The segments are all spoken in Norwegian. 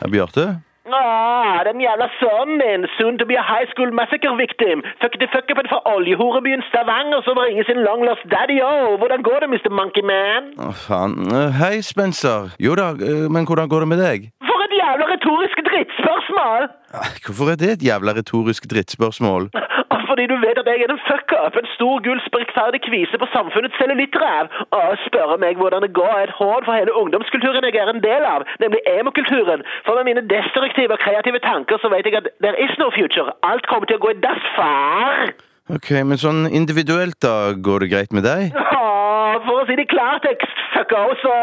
Ja, Bjarte? Ah, den jævla sønnen din, soon to be a high school massacre victim. Fuck the fuck up fra oljehorebyen Stavanger som ringer sin long lost daddy o. Hvordan går det, Mr. Monkey Man? oh, faen. Eh, Hei, Spencer. Jo da, eh, men hvordan går det med deg? For et jævla retorisk drittspørsmål! Hvorfor er det et jævla retorisk drittspørsmål? Fordi du vet at jeg er en fuck-up, en stor gull sprikkferdig kvise på samfunnets cellulittræv. Og spørre meg hvordan det går er et hån for hele ungdomskulturen jeg er en del av, nemlig emokulturen. For med mine destruktive og kreative tanker så vet jeg at there is no future. Alt kommer til å gå i dass, far. Ok, men sånn individuelt, da, går det greit med deg? Ja, for å si det i klartekst, fucka, så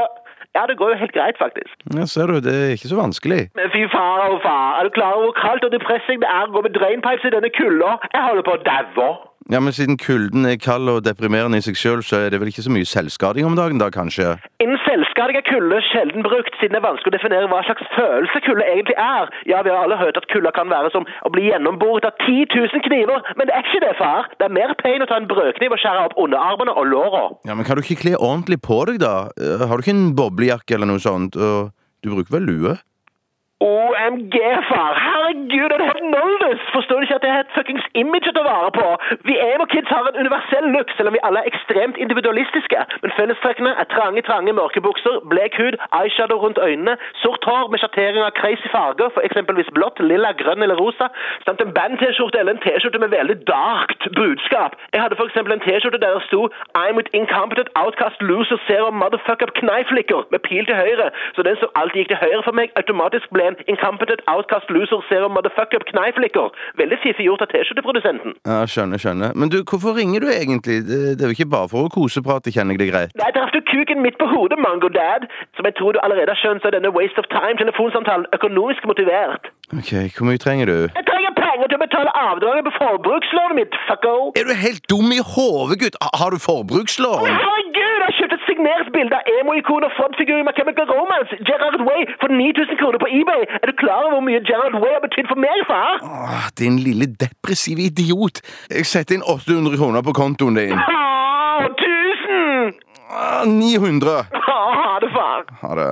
Ja, det går jo helt greit, faktisk. Ja, ser du, det er ikke så vanskelig. Men fy far og far, er du klar over hvor kaldt og depressing det er å gå med drainpipes i denne kulda? Jeg holder på å daue. Ja, men siden kulden er kald og deprimerende i seg sjøl, så er det vel ikke så mye selvskading om dagen da, kanskje? Innen selvskading er kulde sjelden brukt, siden det er vanskelig å definere hva slags følelse kulde egentlig er. Ja, vi har alle hørt at kulda kan være som å bli gjennomboret av 10 000 kniver, men det er ikke det, far. Det er mer pain å ta en brødkniv og skjære opp underarmene og låra. Ja, men kan du ikke kle ordentlig på deg, da? Eh, Har du ikke en boblejakke eller noe sånt? Og du bruker vel lue? OMG, far! Herregud, er det helt noldes? Forstår du ikke at det er et fuckings image å ta vare på? Vi emo-kids har en universell look, selv om vi alle er ekstremt individualistiske. Men fellestrekkene er trange, trange mørke bukser, blek hud, eyeshadow rundt øynene, sort hår med sjattering av crazy farger, for eksempelvis blått, lilla, grønn eller rosa, samt en band-T-skjorte eller en T-skjorte med veldig darkt budskap. Jeg hadde for eksempel en T-skjorte der det sto I'm with incompetent outcast loser zero motherfucker kneiflicker med pil til høyre, så den som alltid gikk til høyre for meg, automatisk ble en incompetent outcast loser serum motherfucker kniflicker. Veldig fiffig gjort av T-skjorteprodusenten. Ja, skjønner, skjønner. Men du, hvorfor ringer du egentlig? Det, er jo ikke bare for å koseprate, kjenner jeg det greit. Nei, traff du kuken midt på hodet, Mango Dad. Som jeg tror du allerede har skjønt, så er denne waste of time-telefonsamtalen økonomisk motivert. Ok, hvor mye trenger du? Jeg trenger penger til å betale avdraget på forbrukslånet mitt, fucko. Er du helt dum i hodet, gutt? Har du forbrukslån? Herregud, jeg har kjøpt et signert bilde av emo-ikon og frontfigur i My Chemical Romance, Gerard Way, for 9000 kroner på eBay. Er du klar over hvor mye Gerard Way har betydd for meg, far? Åh, din lille depressive idiot. Jeg setter inn 800 kroner på kontoen din. Åh, tusen! Åh, 900. Åh, ha det, far. Ha det.